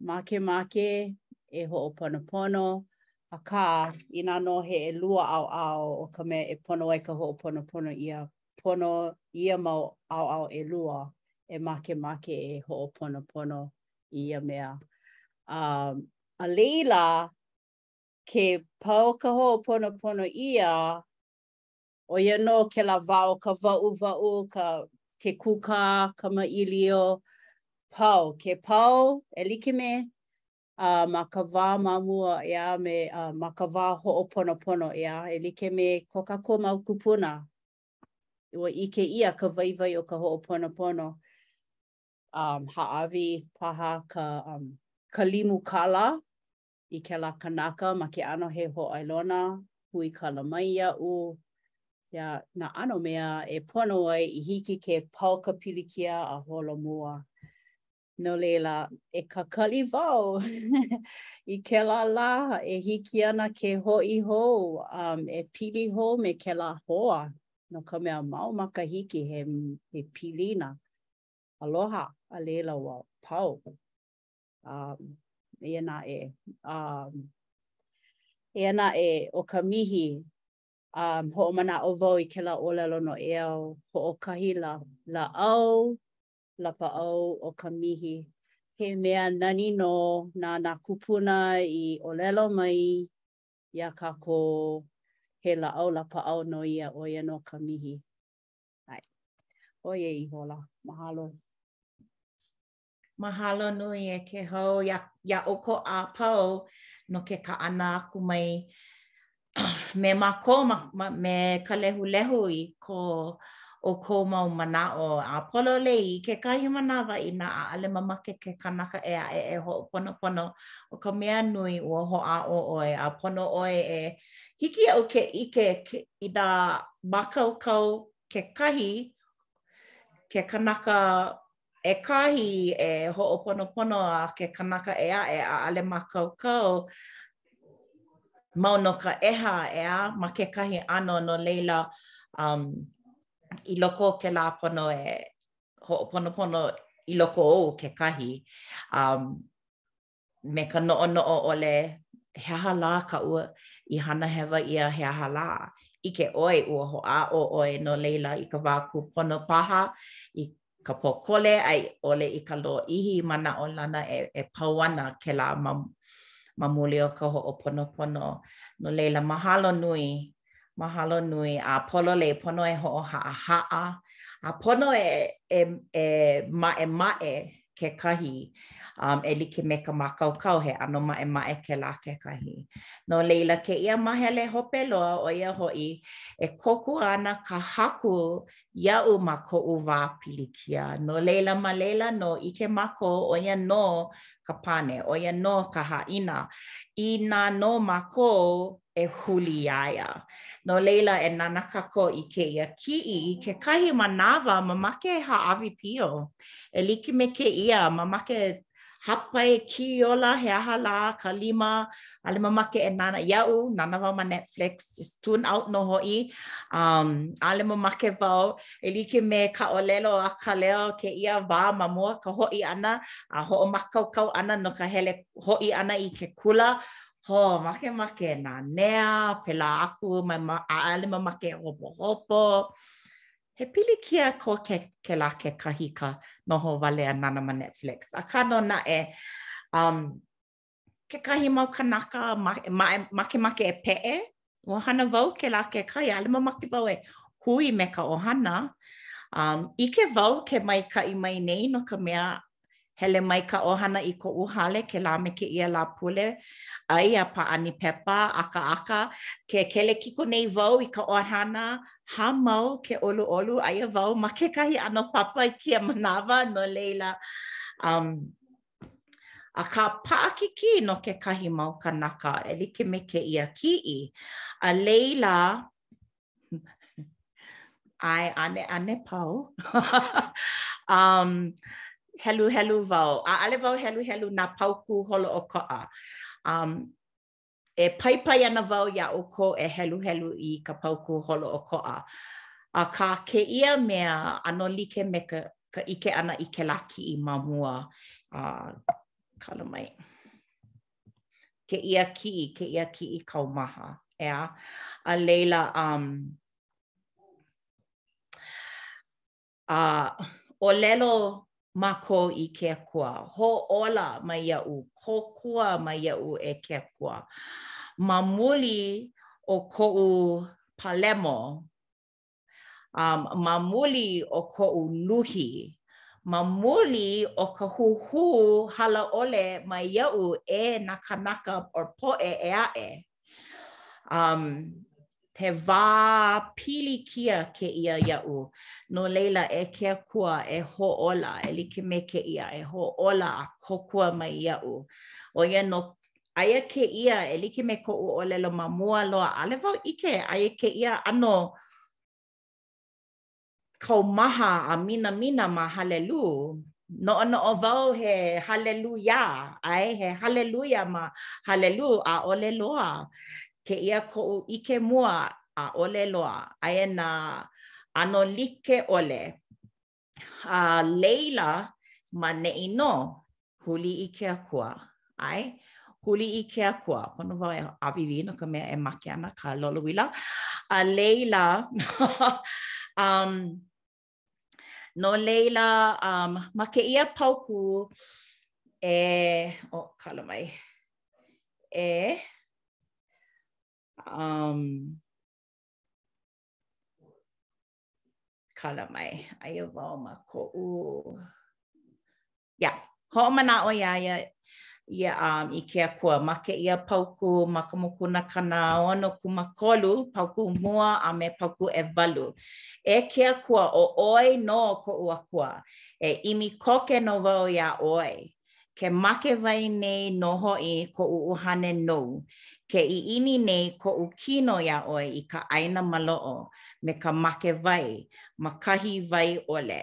S1: makemake e hoʻoponopono, akā, inā nō he ʻelua ʻaoʻao o ka mea e pono ai ka hoʻoponopono ʻia, pono ia mau ʻaoʻao ʻelua e makemake e hoʻoponopono i ia mea. A, a laila, ke pau ka hoʻoponopono ʻia, ʻo ia nō kēlā wā o ka waʻuwaʻu, ka, ke kūkā, kamaʻilio, pau. Ke pau, e like me uh, ma ka wā ma mua ʻeā me uh, ma ka wā hoʻoponopono ʻeā, e like me ko kākou mau kūpuna, ua ʻike ʻia ka waiwai o ka hoʻoponopono. um, hāʻawi paha ka, um, ka limu kala i kēlā kanaka ma ke ʻano he hōʻailona, huikala mai iaʻu, ia nā ʻano mea e pono ai i hiki ke pau ka pilikia a holomua. No laila, e kakali wau i kēlā lā e hiki ana ke hoʻi hou, um, e pili hou me kēlā hoa, no ka mea mau makahiki he, he pilina. aloha a laila ua pau. Um, eia naʻe, um, eia naʻe ʻo ka mihi, um, hoʻomanaʻo wau i kēlā ʻōlelo noʻeau, hoʻokahi lā, lāʻau lapaʻau ʻo ka mihi. He mea nani nō na nā kūpuna i ʻōlelo mai iā kākou he lāʻau lapaʻau nō ia ʻo ia nō ka mihi. ʻAe. ʻO ia ihola. Mahalo.
S3: Mahalo nui e Kēhau iā, iā ʻoukou a pau no ke kaʻana aku mai me mākou ma, me ka lehulehu i ko ʻoukou mau manaʻo a pololei i kekahi manawa inā ʻaʻole mamake ke kanaka ʻē aʻe e hoʻoponopono ʻo ka mea nui ua hoʻāʻo ʻoe a pono ʻoe e Hiki iaʻu ke ʻike inā mākaukau kekahi ke kanaka ʻekahi e hoʻoponopono a ke kanaka ʻē aʻe ʻaʻale mākaukau mau no ka ʻeha, ʻeā, ma kekahi ʻano, no laila, um, i loko o kēlā pono e hoʻoponopono i loko o kekahi. Um, me ka noʻonoʻo ʻole, he aha lā ka ua i hana hewa ʻia he aha lā? ʻIke ʻoe, ua hoʻāʻo ʻoe no laila i ka wā kūpono paha, i ka pōkole a i ʻole i ka lōʻihi manaʻolana e pau ana kēlā ma muli o ka hoʻoponopono. No laila, mahalo nui, mahalo nui a pololei pono e hoʻohaʻahaʻa a pono e, e, e maʻemaʻe kekahi um, e like me ka mākaukau, he ʻano maʻemaʻe kēlā kekahi. No leila, kēia mahele hope loa, ʻo ia hoʻi, e kōkua ana ka Haku iaʻu ma koʻu wā pilikia. No leila, ma leila nō ʻike mākou, ʻo ia nō ka pane, ʻo ia nō ka haʻina. Inā nō mākou e huli iā ia. No laila, e nānā kākou i kēia kiʻi, i kekahi manawa, mamake e hāʻawi pio. E like me kēia, mamake hāpai kiola he aha lā ka lima, ʻaʻale mamake e nānā iaʻu, nānā wau ma Netflix, just tune out nō hoʻi. Um, ʻaʻale mamake wau, e like me ka ʻōlelo a Kaleo, kēia wā ma mua ka hoʻi ʻana a hoʻomākaukau ʻana no ka hele hoʻi ʻana i ke kula, hō, makemake nanea, pēlā aku mai ma, ʻaʻale mamake e hopohopo. He pilikia ko ke, kēlā kekahi ka noho wale a nānā ma Netflix. Akā nō naʻe, um, kekahi mau kanaka ma, ma, makemake e peʻe, Ua hana wau kēlā kekahi, ʻaʻale mamake wau e hui me ka ʻohana. Um, ʻike wau ke maikaʻi mai nei no ka mea hele mai ka ʻohana i koʻu hale kēlā me kēia Lāpule ʻai a pāʻani pepa ʻakaʻaka. Ke kelekiko nei wau i ka ʻohana, hāmau ke ʻoluʻolu, aia wau ma kekahi ʻano papa i kēia manawa, no laila, um, Akā, paʻakikī no kekahi mau kanaka e like me kēia kiʻi. A laila, ʻae ʻaneʻane pau, um, heluhelu wau, ʻaʻale wau heluhelu nā paukū holoʻokoʻa. Um, E paipai ana wau iā ʻoukou e heluhelu i ka paukū holoʻokoʻa, akā kēia mea ʻano like me ka ka ʻike ʻana i kēlā kiʻi ma mua, a kala mai, kēia kiʻi, kēia kiʻi kaumaha, ʻeā? A laila, um, A ʻōlelo mākou i ke Akua, Hoʻōla mai iaʻu, kōkua mai iaʻu e ke Akua, ma muli o koʻu palemo, a ma muli o koʻu luhi, ma muli o ka huhū hala ʻole mai iaʻu e nā kānaka or poʻe ʻē aʻe. Um, he wā pilikia kēia iaʻu. No laila e ke akua e hoʻōla, e like me kēia, e hoʻōla a kōkua mai iaʻu. ʻO ia nō aia kēia e like me koʻu ʻōlelo ma mua loa, ʻaʻole wau ʻike aia kēia ʻano kaumaha a minamina ma Halelū, noʻonoʻo wau he Haleluia, ʻae, he Haleluia ma Halelū, ʻaʻole loa. Kēia koʻu ʻike mua, ʻaʻole loa. Aia nā ʻano like ʻole. A laila, ma neʻi nō, huli i ke akua, ʻae, huli i ke akua, pono wau e ʻāwīwī no ka mea e make ana ka lolouila, a laila, um, no laila, um, ma kēia paukū, e, oh, kala mai, e, um, kala mai, aia wau ma koʻu, Ia, hoʻomanaʻo iā ia ia um, i ke akua ma kēia paukū ma ka mokuna kanaonokūmākolu, paukū mua a me paukū ʻewalu. E ke akua, ʻo ʻoe nō koʻu akua, e ʻimi koke nō wau iā ʻoe. Ke make wai nei nō hoʻi koʻu ʻuhane nou, ke ʻiʻini nei koʻu kino iā ʻoe i ka ʻāina maloʻo me ka make wai ma kahi wai ʻole.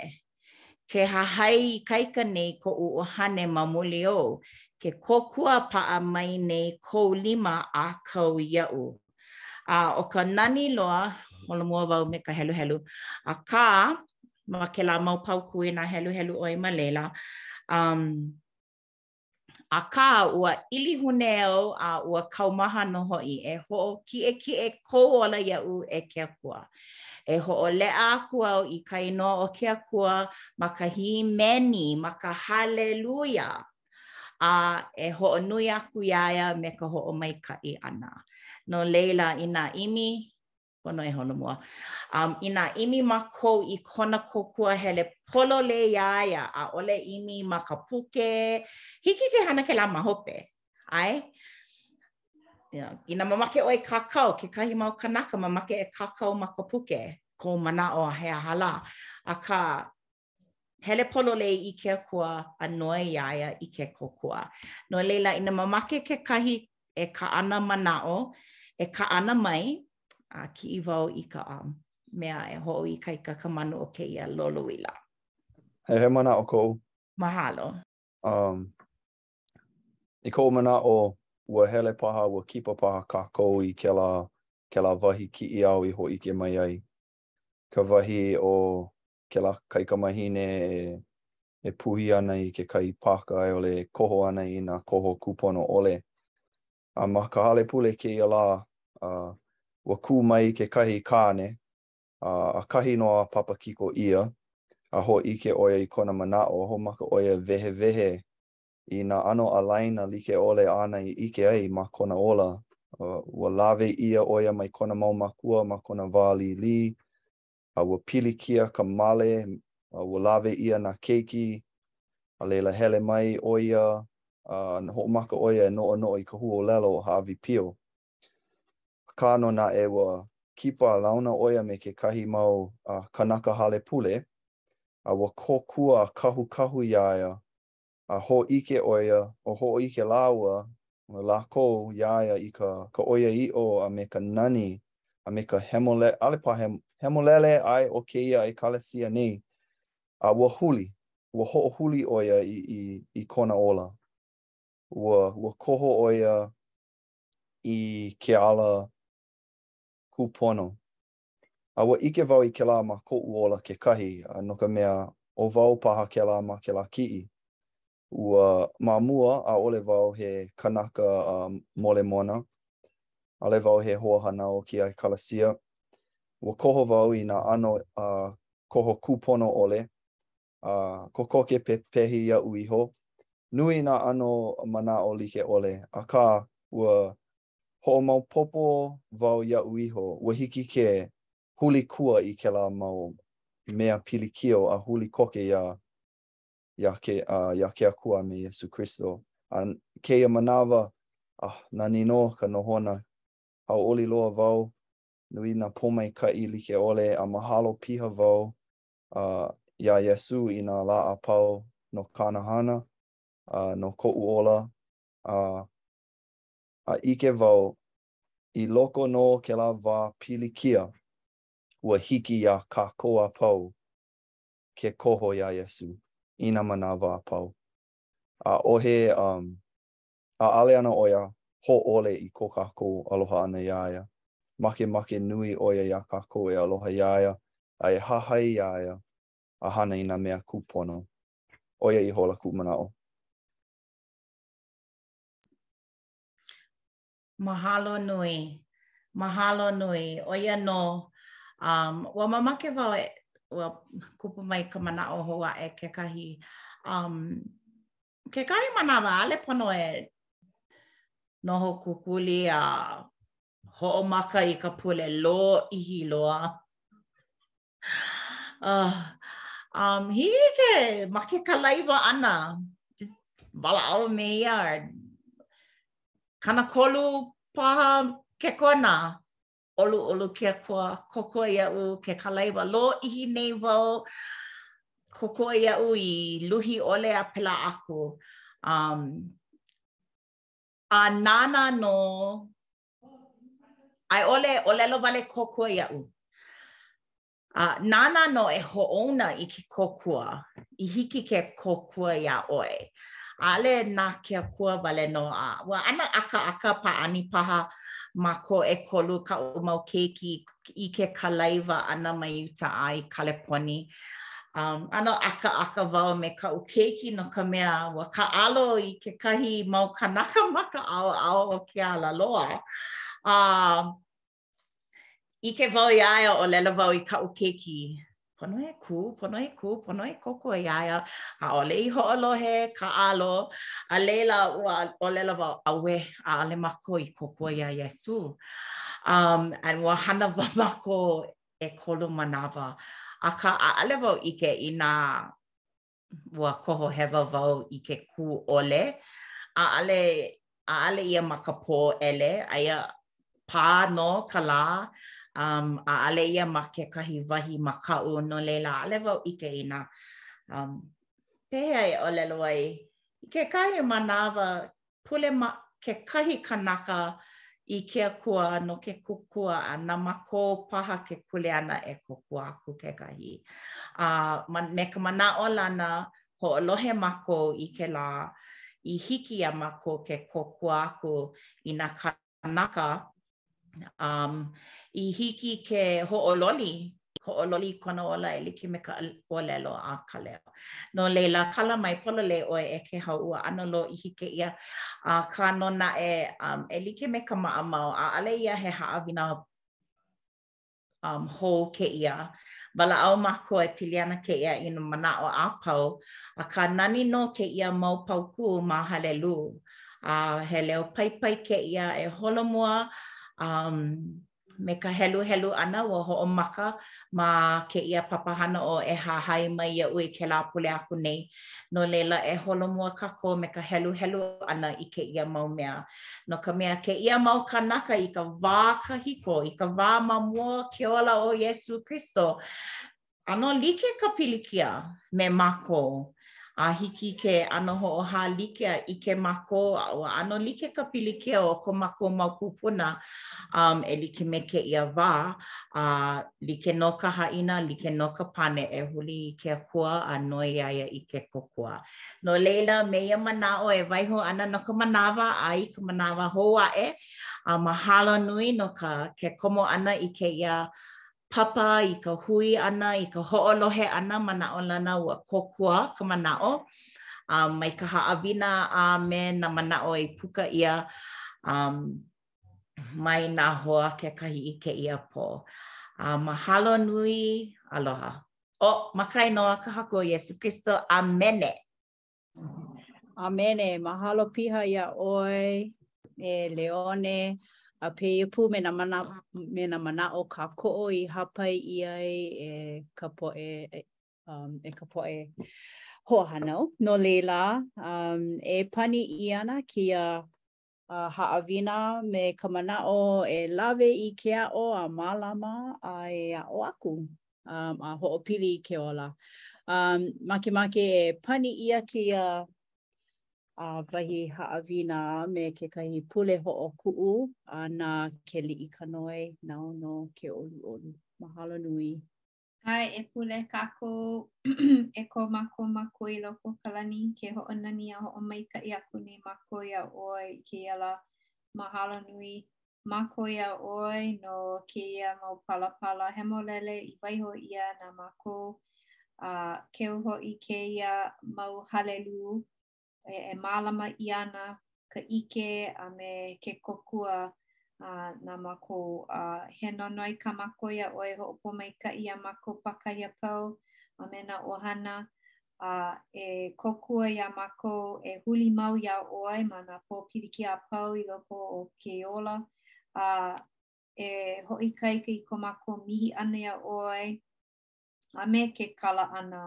S3: Ke hahai ikaika nei koʻu ʻuhane ma muli ou, ke kōkua paʻa mai nei kou lima ʻākau iaʻu. A ʻo ka nani loa, holomua wau me ka heluhelu, akā, ma kēlā mau paukū inā heluhelu ʻoe ma laila, umm, Akā, ua ʻilihune au a ua kaumaha nō hoʻi, e hoʻokiʻekiʻe kou ola iaʻu, e ke Akua. E hoʻoleʻa aku au i ka inoa o ke Akua ma ka hīmeni, ma ka haleluia, a e hoʻonui aku iā ia me ka hoʻomaikaʻi ʻana. No laila, inā ʻimi, pono e holo mua. Um, inā ʻimi mākou i kona kōkua hele pololei iā ia, ʻaʻole ʻimi ma ka puke, hiki ke hana kēlā ma hope. ʻAe? Yeah. Inā mamake ʻoe kākau, kekahi mau kanaka mamake e kākau ma ka puke, kou manaʻo a he aha lā. Akā, hele pololei i ke akua a noi iā ia i ke kōkua. No leila, inā mamake kekahi e kaʻana manaʻo, e kaʻana mai, a kiʻi wau i ka um, mea e hoʻoikaika ka mana o kēia lolouila.
S2: He, he manaʻo kou.
S3: Mahalo.
S2: Um, I koʻu manaʻo, ua hele paha, ua kipa paha kākou i kēlā, kēlā wahi kiʻi āu i hōʻike mai ai. Ka wahi o kēlā kaikamahine e puhi ana i kekahi paka a i ʻole e koho ana i nā koho kūpono ʻole. A ma ka hale pule kēia lā, a ua kū mai kekahi kāne, a ʻakahi nō a papakiko ʻia, a hōʻike ʻo ia i kona manaʻo, hoʻomaka ʻo ia wehewehe i nā ʻano ālaina like ʻole āna i ʻike ai ma kona ola. Ua lawe ʻia ʻo ia mai kona mau mākua ma kona wā liʻiliʻi, a ua pilikia ka male a ua lawe ʻia nā keiki, a laila hele mai ʻo ia a hoʻomaka ʻo ia e noʻonoʻo i ka huaʻōlelo ʻo hāʻawi pio. Akā nō naʻe, ua kipa a launa ʻo ia me kekahi mau kanaka hale pule, a ua kōkua a kahukahu iā ia A hōʻike ʻo ia, ʻo hōʻike lāua, a lākou, iā ia i ka ka ʻoiaʻiʻo a me ka nani a me ka hemole, ʻaʻole paha, hemolele ʻae o kēia ʻekalesia nei, a ua huli, ua hoʻohuli ʻo ia i i i kona ola. Ua ua koho ʻo ia i ke ala kūpono. A ua ʻike wau i kēlā ma koʻu ola kekahi, a no ka mea, ʻo wau paha kēlā ma kēlā kiʻi. Ua, ma mua, ʻaʻole wau he kanaka Molemona, ʻaʻole wau he hoahānau o ke ʻEkalesia. Ua koho wau i nā ʻano a koho kūpono ʻole, a kokoke pepehi iaʻu iho. Nui nā ʻano manaʻo like ʻole, akā, ua Hoʻomaopopo wau iaʻu iho, ua hiki ke huli kua i kēlā mau mea pilikia a huli koke iā, i ke, iā ke Akua me Iesū Kristo. A kēia manawa, ah, nani nō ka nohona. Hauʻoli loa wau, nui nā pōmaikaʻi like ʻole, a mahalo piha wau iā Iesū i nā lā a pau no kāna hana, a no koʻu ola, a. a ʻike wau, i loko nō o kēlā wā pilikia, ua hiki iā kākou a pau ke koho iā Iesū i nā manawa a pau. ʻAʻohe, ʻaʻole ana ʻo ia e hōʻole i ko kākou aloha ʻana iā ia. Makemake nui ʻo ia iā kākou e aloha iā ia a e hahai iā ia a hana i nā mea kūpono. ʻO ia ihola kuʻu manaʻo.
S3: Mahalo nui. Mahalo nui. ʻO ia nō um ua mamake wau e ua kupu mai ka manaʻo hou aʻe kekahi um kekahi manawa ʻaʻole pono e noho kukuli a hoʻomaka i ka pule lōʻihi loa. uh, um, hiki ke, ma ke kalaiwa ʻana, walaʻau me ia, kanakolu paha kekona, ʻoluʻolu ke Akua, kōkua iaʻu ke kalaiwa, lōʻihi nei wau, kōkua iaʻu i luhi ʻole a pēlā aku. Um, a nāna nō I ʻole, ʻōlelo wale kōkua iaʻu. A nāna nō e hoʻouna i ke kōkua, i hiki ke kōkua iā ʻoe. ʻAʻole na ke akua wale nō a ua ʻano ʻakaʻaka pāʻani paha mākou ʻekolu kaʻu mau keiki i ke kalaiwa ʻana mai Utah a i Kaleponi. Um, ʻano ʻakaʻaka wau me kaʻu keiki no ka mea ua kaʻalo i kekahi mau kānaka ma ka ʻaoʻao o ke alaloa. Um, ʻike wau iā ia ʻōlelo wau i kaʻu keiki pono e kū, pono e kū, pono e kōkua iā ia, ʻaʻole i hoʻolohe, kaʻalo, a laila ua ʻōlelo wau, ʻauē, ʻaʻole mākou i kōkua iā Iesū. Um, a ua hana wau mākou ʻekolu manawa, akā ʻaʻole wau ʻike inā ua koho hewa wau i ke kū ʻole, ʻaʻale, ʻaʻale ia ma ka pōʻele, aia pā nō ka lā, um, ʻaʻale ia ma kekahi wahi makaʻu, no laila, ʻaʻale wau ʻike inā, um, pehea e ʻōlelo ai, i kekahi manawa, pule mai kekahi kanaka i ke akua no ke kōkua a na mākou paha ke kuleana e kōkua aku kekahi a me ka manaʻolana hoʻolohe mākou i kēlā i hiki iā mākou ke kōkua aku i nā kānaka kanaka, um, i hiki ke hoʻololi, hoʻololi i kona ola e like me ka ʻōlelo a Kaleo. No laila, kala mai pololei ʻoe e Kēhau, ua ʻano lōʻihi kēia, akā nō naʻe, um, e like me ka maʻamau, ʻaʻole ia he haʻawina um, hou kēia. Walaʻau mākou e pili ana kēia i nā manaʻo a pau, akā nani nō kēia mau paukū ma Halelū. A he leo paipai kēia e holomua um, me ka heluhelu ʻana ua hoʻomaka ma kēia papahana ʻo E Hahai Mai Iaʻu i kēlā pule aku nei. No laila, e holomua kākou me ka heluhelu ʻana i kēia mau mea, no ka mea, kēia mau kānaka i ka wā kahiko, i ka wā ma mua o ke ola o Iesū Kristo, ʻano like ka pilikia me mākou, a hiki ke ʻano hoʻohālike a ʻike mākou, a ua ʻano like ka pilikia o ko mākou mau kūpuna e like me kēia wā, a Like nō ka haʻina, like nō ka pane e huli i ke akua a noi iā ia i ke kōkua. No laila, me ia manaʻo e waiho ana no ka manawa a i ka manawa hou aʻe, a mahalo nui no ka ke komo ʻana i kēia papa i ka hui ʻana, i ka hoʻolohe ʻana manaʻolana ua kōkua ka manaʻo um, mai ka haʻawina a me nā manaʻo i puka ʻia um, mai nā hoa kekahi i kēia pō. A mahalo nui, aloha. ʻŌ, ma ka inoa ka Haku ʻo Iesū Kristo,
S1: ʻāmene. ʻĀmene. Mahalo piha iā ʻoe, e Leone, a pēia pū me nā mana, me nā manaʻo kākoʻo i hāpai ʻia ai e ka poʻe, um, e ka poʻe hoahānau. No laila, um, e pani ʻia ana kēia a haʻawina me ka manaʻo e lawe i ke aʻo a mālama a e aʻo aku um, a hoʻopili i ke ola. Um, makemake e pani ʻia kēia a wahi haʻawina me kekahi pule hoʻokuʻu a na Keliʻikanoe, nāu nō, ke ʻoluʻolu. Mahalo nui.
S4: ʻAe, e pule kākou. E ko mākou Makua i loko o ka lani ke hoʻonani a hoʻomaikaʻi aku nei mākou iā ʻoe i kēia lā. Mahalo nui mākou iā ʻoe no kēia mau palapala hemolele i waiho ʻia na mākou a keu hoʻi kēia mau halelū e mālama ʻia ana ka ʻike a me ke kōkua ʻana mākou a he nonoi kā mākou iā ʻoe hoʻopōmaikaʻi iā mākou pākahi a pau a me nā ʻohana a e kōkua iā mākou e huli mau iā ʻoe ma nā pōpilikia a pau i loko o ke ola a e hoʻoikaika i ko mākou mihi ʻana iā ʻoe a me ke kala ʻana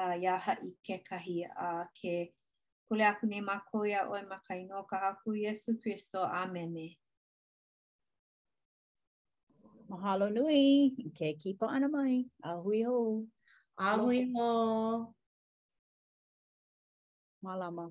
S4: uh, iā haʻi kekahi a uh, ke pule aku nei mākou iā ʻoe ma ka inoa ka Haku Iesu Kristo. Amene.
S1: Mahalo nui i ke kipa ʻana mai, a hui
S3: hou. A
S1: hui hou. Mālama.